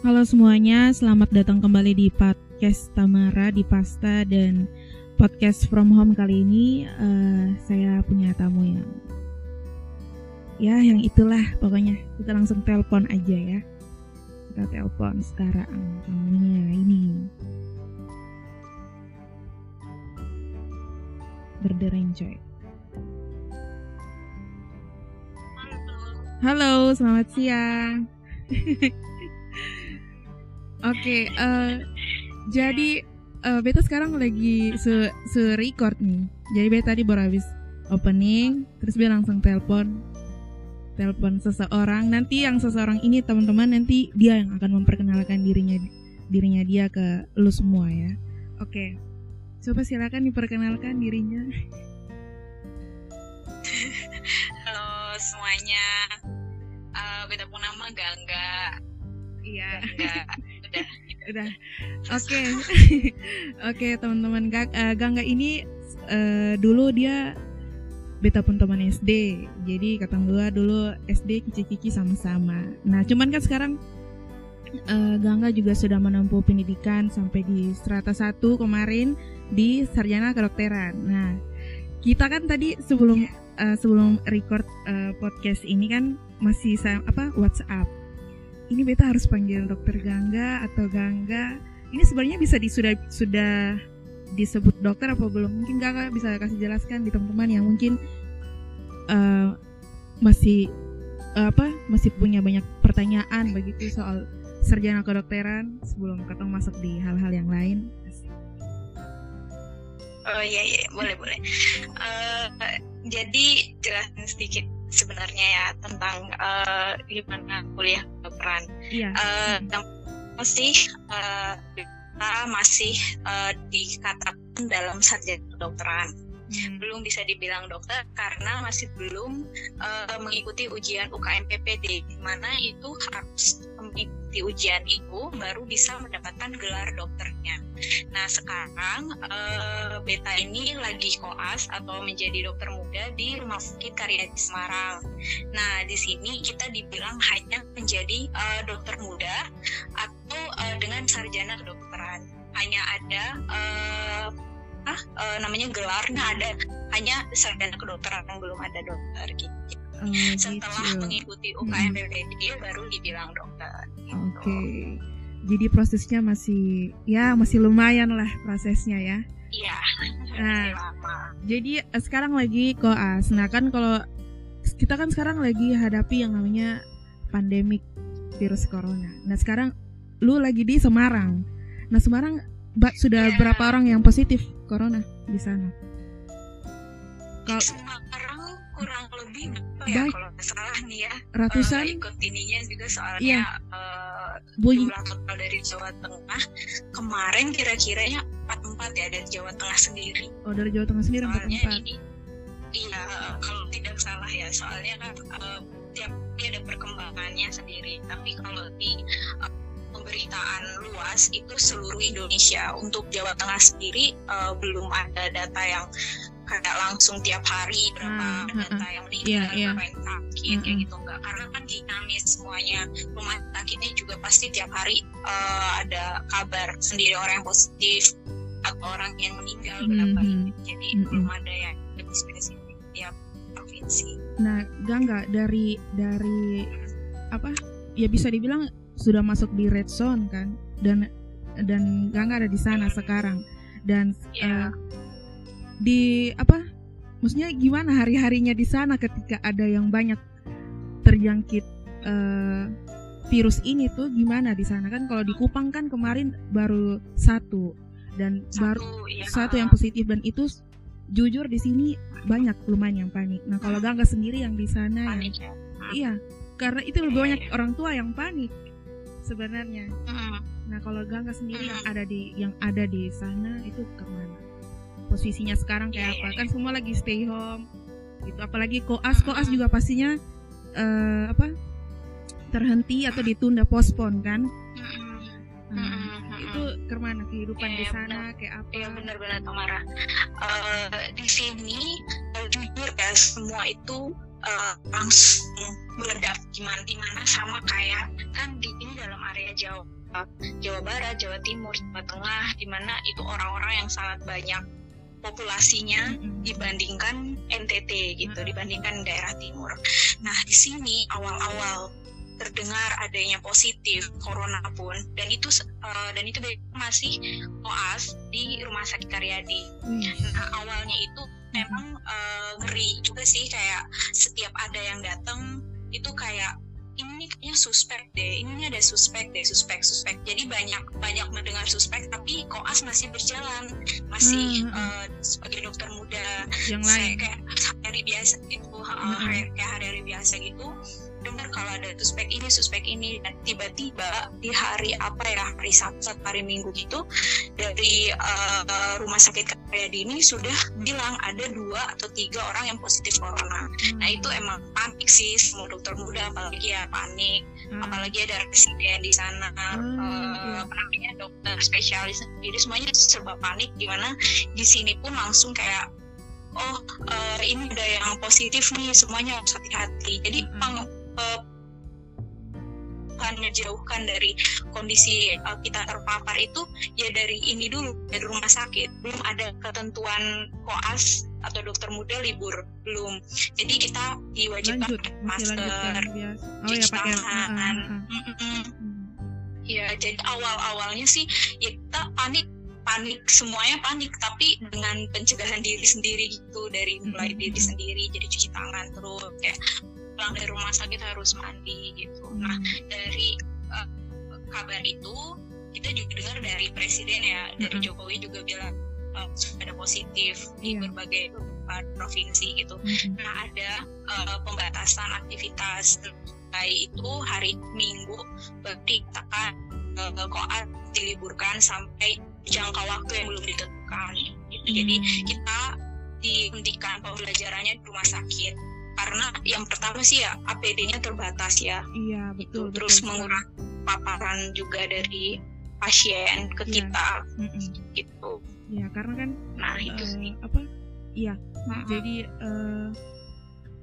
Halo semuanya, selamat datang kembali di podcast Tamara di Pasta dan podcast from home kali ini uh, saya punya tamu yang ya yang itulah pokoknya. Kita langsung telepon aja ya. Kita telepon sekarang tamunya ini. Berdering coy. Halo, selamat siang. Oke, okay, uh, eh, jadi uh, beta sekarang lagi se, se record nih. Jadi beta tadi baru habis opening, terus dia langsung telepon telepon seseorang. Nanti yang seseorang ini teman-teman nanti dia yang akan memperkenalkan dirinya dirinya dia ke lu semua ya. Oke. Okay. Coba silakan diperkenalkan dirinya. Halo semuanya. Uh, beta pun nama Gangga. Iya. udah udah. Oke. Oke teman-teman. Gak uh, Gangga ini uh, dulu dia beta pun teman SD jadi kata dua dulu SD kici-kici sama-sama. Nah cuman kan sekarang uh, Gangga juga sudah menempuh pendidikan sampai di strata satu kemarin di sarjana kedokteran. Nah kita kan tadi sebelum uh, sebelum record uh, podcast ini kan masih apa WhatsApp ini beta harus panggil dokter Gangga atau Gangga. Ini sebenarnya bisa di, sudah sudah disebut dokter apa belum? Mungkin Gangga bisa kasih jelaskan di teman-teman yang mungkin uh, masih uh, apa masih punya banyak pertanyaan begitu soal sarjana kedokteran sebelum kita masuk di hal-hal yang lain. Oh iya iya. Boleh boleh. Uh, jadi jelasin sedikit sebenarnya ya tentang uh, gimana kuliah kedokteran. Iya. Uh, yang masih uh, kita masih uh, dikatakan dalam sarjana kedokteran. Hmm. Belum bisa dibilang dokter karena masih belum uh, mengikuti ujian UKMPPD, di mana itu harus mengikuti ujian itu baru bisa mendapatkan gelar dokternya. Nah sekarang uh, Beta ini lagi koas atau menjadi dokter muda di Rumah Sakit Karya di Semarang. Nah di sini kita dibilang hanya menjadi uh, dokter muda atau uh, dengan sarjana kedokteran. Hanya ada uh, ah, uh, namanya gelarnya ada hanya sarjana kedokteran yang belum ada dokter gitu. Oh, Setelah gitu. mengikuti UKM hmm. baru dibilang dokter. Gitu. Oke. Okay jadi prosesnya masih ya masih lumayan lah prosesnya ya iya nah jadi eh, sekarang lagi koas nah kan kalau kita kan sekarang lagi hadapi yang namanya pandemik virus corona nah sekarang lu lagi di Semarang nah Semarang sudah yeah. berapa orang yang positif corona di sana kalau Semarang kurang lebih ya kalau salah nih ya ratusan uh, ikut ininya juga soalnya yeah. uh, jumlah total dari Jawa Tengah kemarin kira-kiranya empat empat ya dari Jawa Tengah sendiri. Oh dari Jawa Tengah sendiri empat empat. Iya kalau tidak salah ya soalnya kan uh, tiap dia ada perkembangannya sendiri. Tapi kalau di uh, pemberitaan luas itu seluruh Indonesia untuk Jawa Tengah sendiri uh, belum ada data yang kayak langsung tiap hari berapa hmm, data hmm, yang meninggal, yeah, yeah. berapa yang sakit hmm. kayak gitu enggak karena kan dinamis semuanya rumah sakitnya juga pasti tiap hari uh, ada kabar sendiri orang yang positif atau orang yang meninggal hmm, berapa hmm. jadi hmm. belum ada yang lebih spesifik tiap provinsi. Nah, Gangga dari dari apa ya bisa dibilang sudah masuk di red zone kan dan dan Gangga ada di sana sekarang dan yeah. uh, di apa maksudnya gimana hari-harinya di sana ketika ada yang banyak terjangkit uh, virus ini tuh gimana di sana kan kalau di Kupang kan kemarin baru satu dan satu, baru iya. satu yang positif dan itu jujur di sini banyak lumayan yang panik. Nah kalau Gangga sendiri yang di sana yang, ya? iya karena itu lebih banyak orang tua yang panik sebenarnya. Nah kalau Gangga sendiri yang ada di yang ada di sana itu ke mana? Posisinya sekarang kayak yeah, apa. yeah, kan iya. semua lagi stay home gitu. Apalagi koas koas juga pastinya uh, apa terhenti atau ditunda pospon kan? Nah, itu ke mana kehidupan yeah, di iya, sana kayak apa? Ya benar-benar Tamara. Uh, di sini uh, jujur ya semua itu uh, langsung meledak. Gimana gimana sama kayak kan di ini dalam area Jawa Jawa Barat, Jawa Timur, Jawa Tengah, di mana itu orang-orang yang sangat banyak populasinya dibandingkan NTT gitu, dibandingkan daerah timur. Nah di sini awal-awal terdengar adanya positif corona pun dan itu uh, dan itu masih koas di rumah sakit Karyadi. Nah awalnya itu memang uh, ngeri juga sih kayak setiap ada yang datang itu kayak ini kayaknya suspek deh ini ada suspek deh suspek suspek. Jadi banyak banyak mendengar suspek tapi koas masih berjalan. Masih hmm. uh, sebagai dokter muda. Yang lain? kayak hari biasa gitu hmm. kayak hari-hari biasa gitu dengar kalau ada suspek ini suspek ini dan tiba-tiba di hari apa ya hari Sabtu hari Minggu gitu dari uh, rumah sakit Karyadi ini sudah bilang ada dua atau tiga orang yang positif corona hmm. nah itu emang panik sih semua dokter muda apalagi ya panik hmm. apalagi ada residen di sana hmm, uh, apa namanya dokter spesialis jadi semuanya serba panik gimana di sini pun langsung kayak oh uh, ini ada yang positif nih semuanya harus hati-hati jadi hmm hanya jauhkan dari kondisi uh, kita terpapar itu ya dari ini dulu dari rumah sakit. Belum ada ketentuan koas atau dokter muda libur belum. Jadi kita diwajibkan Lanjut, masker oh, cuci ya, tangan. ya jadi awal awalnya sih ya kita panik panik semuanya panik tapi dengan pencegahan diri sendiri gitu dari mulai diri sendiri jadi cuci tangan terus kayak pulang dari rumah sakit harus mandi gitu. Nah dari uh, kabar itu kita juga dengar dari presiden ya dari Jokowi juga bilang uh, ada positif di yeah. berbagai uh, provinsi gitu. Mm-hmm. Nah ada uh, pembatasan aktivitas baik itu hari Minggu berarti katakan uh, koat diliburkan sampai jangka waktu yang belum ditentukan. Gitu. Mm. Jadi kita dihentikan pembelajarannya di rumah sakit karena yang pertama sih ya APD-nya terbatas ya. Iya betul. Itu. Terus mengurangi paparan juga dari pasien ke ya. kita mm -mm. gitu. Ya karena kan. Nah itu uh, sih. Apa? Iya. Mm-hmm. Jadi uh,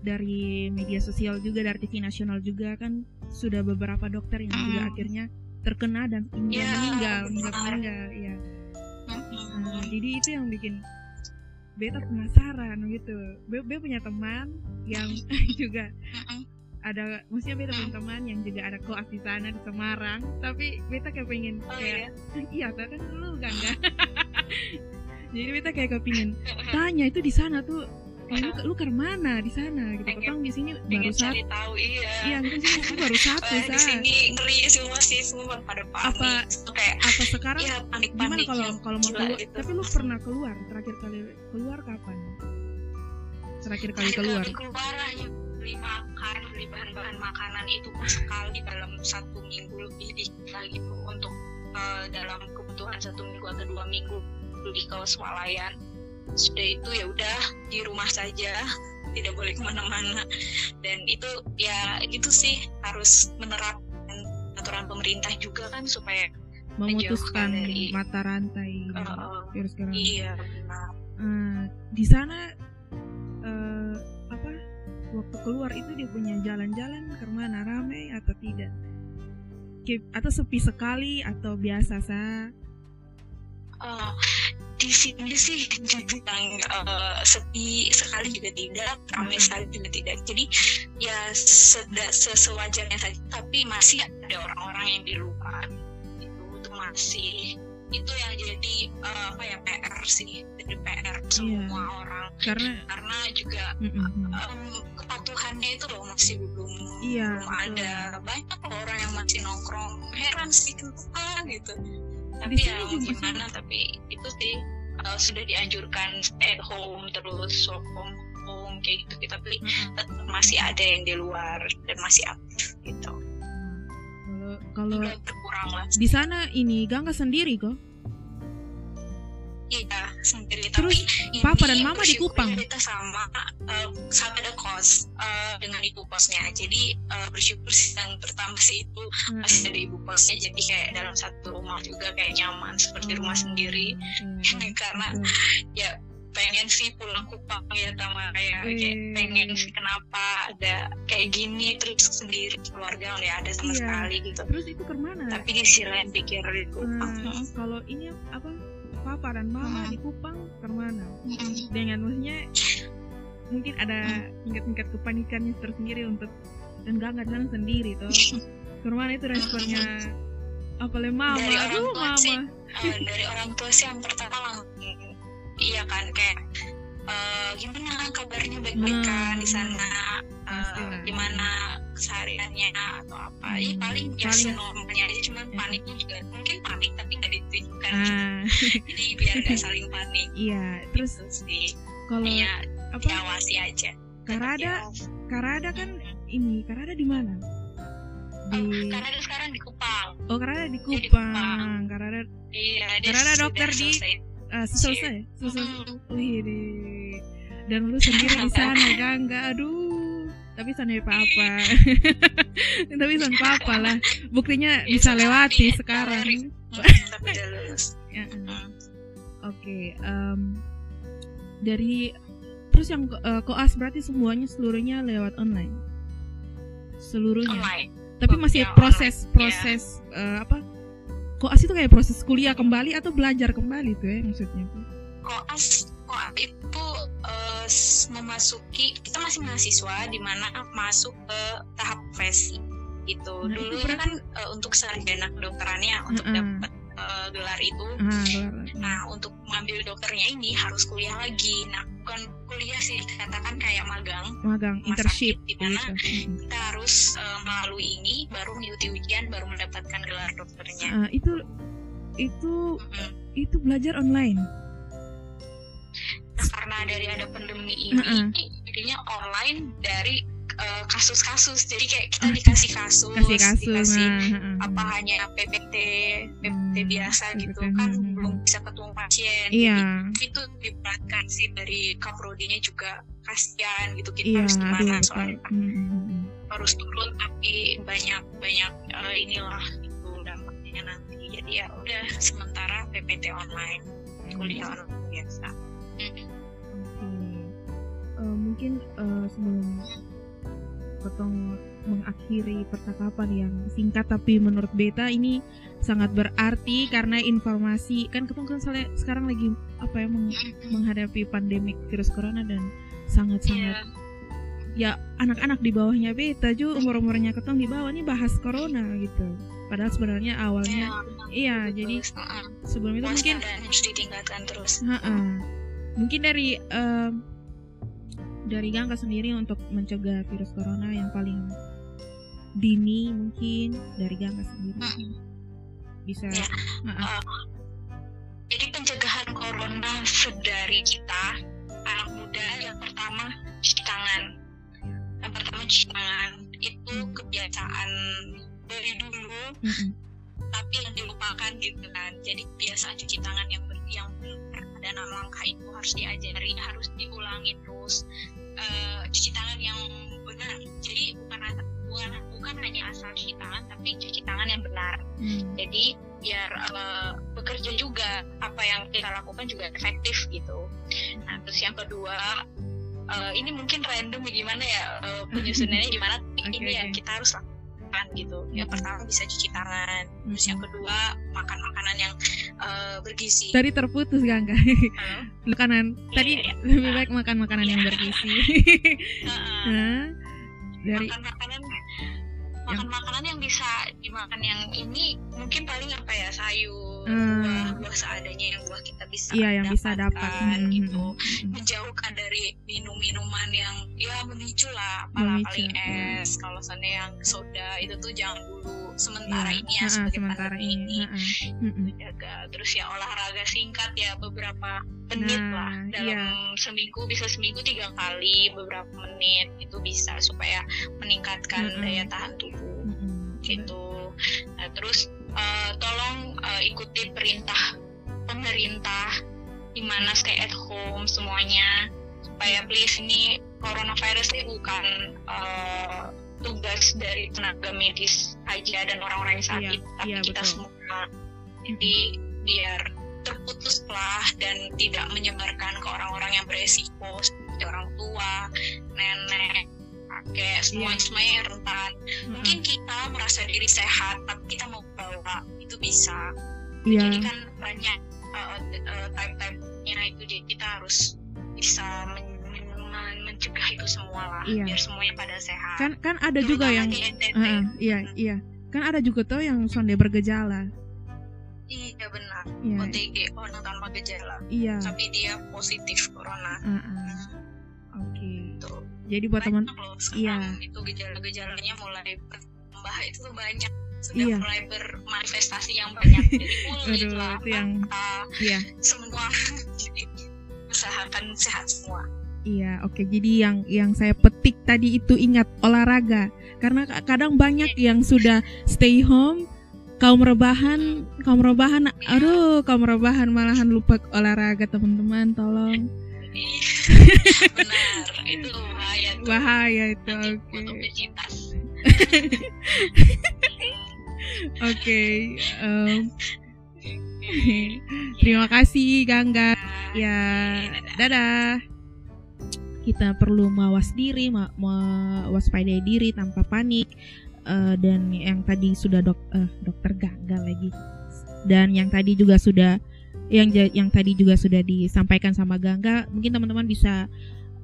dari media sosial juga dari TV nasional juga kan sudah beberapa dokter yang mm. juga akhirnya terkena dan ya, meninggal, meninggal meninggal ya. Mm-hmm. Nah, jadi itu yang bikin beta penasaran gitu. Be, be punya teman yang juga ada maksudnya beta punya teman yang juga ada koas di sana di Semarang. Tapi beta kayak pengen oh, kayak iya, iya kan lu kan jadi beta kayak kepingin tanya itu di sana tuh eh, lu, lu ke mana di sana? Gitu. Kan di sini baru satu tahu iya. Iya di sini baru satu di sini ngeri semua sih semua pada panik. Apa kayak apa sekarang ya, panik -panik gimana kalau kalau mau keluar? itu. tapi lu pernah keluar? Terakhir kali keluar kapan? Terakhir kali keluar. keluar hanya beli makan beli bahan-bahan makanan. Itu sekali dalam satu minggu lebih dikit gitu untuk uh, dalam kebutuhan satu minggu atau dua minggu di kawas swalayan sudah itu ya udah di rumah saja tidak boleh ke mana-mana dan itu ya itu sih harus menerapkan aturan pemerintah juga kan supaya memutuskan dari mata rantai uh, virus corona. Iya benar. Uh, di sana uh, apa waktu keluar itu dia punya jalan-jalan ke mana ramai atau tidak? Atau sepi sekali atau biasa sah? Uh, di sini sih dibilang uh, sepi sekali juga tidak ramai sekali juga tidak. Jadi ya seda, sesewajarnya saja tapi masih ada orang-orang yang di luar itu itu masih itu yang jadi uh, apa ya PR sih. Jadi PR semua yeah. orang. Karena karena juga mm -mm. Um, kepatuhannya itu loh masih belum yeah, belum ada. Banyak orang yang masih nongkrong heran sih kenapa gitu tapi di ya gimana sih. tapi itu sih uh, sudah dianjurkan stay at home terus work from home kayak gitu kita tapi mm-hmm. tetap masih ada yang di luar dan masih aktif gitu kalau kalau di sana ini Gangga sendiri kok Iya sendiri. Terus Tapi papa dan mama di Kupang. Kita sama uh, sama ada kos uh, dengan ibu kosnya. Jadi uh, bersyukur yang pertama sih itu hmm. masih ada ibu kosnya. Jadi kayak dalam satu rumah juga kayak nyaman seperti rumah sendiri. Hmm. Karena hmm. ya pengen sih pulang Kupang ya sama kayak, kayak pengen sih kenapa ada kayak gini terus sendiri keluarga nggak ada sama iya. sekali gitu terus itu ke mana tapi di sisi lain pikir di Kupang hmm, kalau ini apa papa dan mama di Kupang hmm. dengan maksudnya mungkin ada tingkat-tingkat kepanikannya tersendiri untuk dan gak nggak sendiri tuh ke mana itu responnya apa mama? Dari orang Aduh, tua mama. sih uh, dari orang tua sih yang pertama langsung iya kan kayak uh, gimana kabarnya baik-baik kan di sana? Uh, gimana kesehariannya atau apa? Hmm. ya paling. ya normalnya aja cuman ya. paniknya juga mungkin panik tapi nggak ditunjukkan ah. jadi biar nggak saling panik. Iya terus gitu sih. kalau ya apa? diawasi aja. Karada Karada kan hmm. ini Karada di mana? Di karena ada sekarang di Kupang. Oh karena ada di Kupang, di Kupang. karena ada iya karena ada dokter di uh, selesai selesai. Hmm. wih deh dan lu sendiri di sana kan enggak aduh. Tapi sana apa-apa. Tapi sana apa-apa lah. Buktinya ya, bisa lewati sekarang tapi ya, uh. oke okay, um, dari terus yang uh, koas berarti semuanya seluruhnya lewat online? Seluruhnya? Online. Tapi masih proses online. proses yeah. uh, apa? Koas itu kayak proses kuliah kembali atau belajar kembali tuh ya maksudnya? Koas koas itu uh, memasuki kita masih mahasiswa di mana masuk ke tahap profesi gitu nah, dulu kan uh, untuk sarjana kedokterannya untuk uh -uh. dapat uh, gelar itu. Gelar. Nah, untuk mengambil dokternya ini harus kuliah lagi. Nah, bukan kuliah sih dikatakan kayak magang. Magang, internship di mana gitu. kita harus uh, melalui ini baru mengikuti ujian baru mendapatkan gelar dokternya. Uh, itu itu hmm. itu belajar online. Nah, karena dari ada pandemi ini, uh -uh. jadinya online dari Eh, kasus-kasus jadi kayak kita ah, dikasih kasus, kasih kasus dikasih nah, apa hanya PPT PPT hmm, biasa gitu kan hmm. belum bisa ketemu pasien iya. jadi itu diberatkan sih dari kaprodinya juga kasihan gitu kita iya, harus gimana aduh, soalnya hmm, hmm, hmm. harus turun tapi banyak banyak uh, inilah itu dampaknya nanti jadi ya udah sementara PPT online kuliah online biasa hmm. uh, mungkin uh, sebelum potong mengakhiri percakapan yang singkat tapi menurut beta ini sangat berarti karena informasi kan ketemu kan sekarang lagi apa ya meng, menghadapi pandemik virus corona dan sangat-sangat yeah. ya anak-anak di bawahnya beta juga umur-umurnya ketemu di bawah ini bahas corona gitu. Padahal sebenarnya awalnya yeah, iya jadi sebelum itu mungkin harus ditingkatkan terus. Ha -ha. mungkin dari uh, dari Gangga sendiri untuk mencegah virus corona yang paling dini mungkin dari Gangga sendiri hmm. bisa ya. uh jadi pencegahan corona sedari kita anak muda yang pertama cuci tangan yang pertama cuci tangan itu kebiasaan dari dulu mm -mm. tapi yang dilupakan gitu kan jadi kebiasaan cuci tangan yang ber yang ada enam langkah itu harus diajari harus diulangi terus uh, cuci tangan yang benar jadi bukan bukan bukan hanya asal cuci tangan tapi cuci tangan yang benar hmm. jadi biar uh, bekerja juga apa yang kita lakukan juga efektif gitu nah terus yang kedua uh, ini mungkin random gimana ya uh, penyusunannya gimana okay, ini okay. yang kita harus lakukan makan gitu. Yang pertama bisa cuci tangan terus yang kedua makan makanan yang uh, bergizi. Tadi terputus kan kak makanan iya, tadi iya, iya. lebih baik makan makanan yang bergizi. Uh, dari makan makanan makan makanan yang bisa dimakan yang ini mungkin paling apa ya sayur hmm. buah buah seadanya yang buah kita bisa iya, yang bisa dapat hmm. gitu hmm, hmm, hmm. menjauhkan dari minum minuman yang ya memicu lah paling paling es kalau sana yang soda itu tuh jangan dulu sementara ya. ini ya uh, sebagai sementara ini, ini. Uh, jaga terus ya olahraga singkat ya beberapa menit nah, lah dalam iya. seminggu bisa seminggu tiga kali beberapa menit itu bisa supaya meningkatkan uh, daya tahan tubuh uh, uh. gitu nah terus uh, tolong uh, ikuti perintah pemerintah di mana stay at home semuanya supaya please ini coronavirus ini bukan uh, tugas dari tenaga medis aja dan orang-orang yang sakit iya, tapi iya, kita betul. semua jadi biar terputuslah dan tidak menyebarkan ke orang-orang yang beresiko seperti orang tua, nenek, kakek, semua yeah. semuanya yang rentan. Mm-hmm. Mungkin kita merasa diri sehat, tapi kita mau bawa itu bisa. Yeah. Jadi kan banyak uh, uh, type-type-nya itu, jadi kita harus bisa men mencegah itu semua lah, yeah. biar semuanya pada sehat. Kan kan ada juga yang, uh, iya iya, kan ada juga tuh yang sonde bergejala Iya benar. Iya. OTG orang tanpa gejala. Iya. Tapi dia positif corona. Uh -uh. Oke. Okay. Jadi buat teman iya. itu gejala-gejalanya mulai bertambah itu tuh banyak sudah iya. mulai bermanifestasi yang banyak jadi kulit lah, itu yang iya. semua jadi usahakan sehat semua. Iya, oke. Okay. Jadi yang yang saya petik tadi itu ingat olahraga karena kadang banyak iya. yang sudah stay home kaum rebahan kaum rebahan aduh kaum rebahan malahan lupa olahraga teman-teman tolong benar itu bahaya tuh. bahaya itu oke oke terima kasih Gangga. Ya dadah. kita perlu mawas diri, mewaspadai diri tanpa panik. Uh, dan yang tadi sudah dok uh, dokter gagal lagi. Dan yang tadi juga sudah yang yang tadi juga sudah disampaikan sama Gangga mungkin teman-teman bisa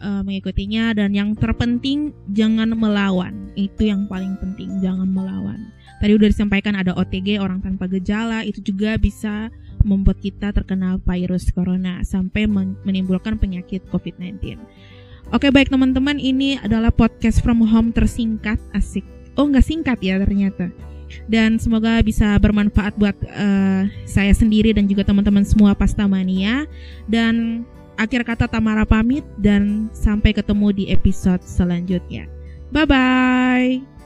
uh, mengikutinya. Dan yang terpenting jangan melawan. Itu yang paling penting jangan melawan tadi udah disampaikan ada OTG orang tanpa gejala itu juga bisa membuat kita terkena virus corona sampai menimbulkan penyakit COVID-19 Oke baik teman-teman ini adalah podcast from home tersingkat asik. Oh nggak singkat ya ternyata. Dan semoga bisa bermanfaat buat uh, saya sendiri dan juga teman-teman semua pastamania dan akhir kata Tamara pamit dan sampai ketemu di episode selanjutnya. Bye bye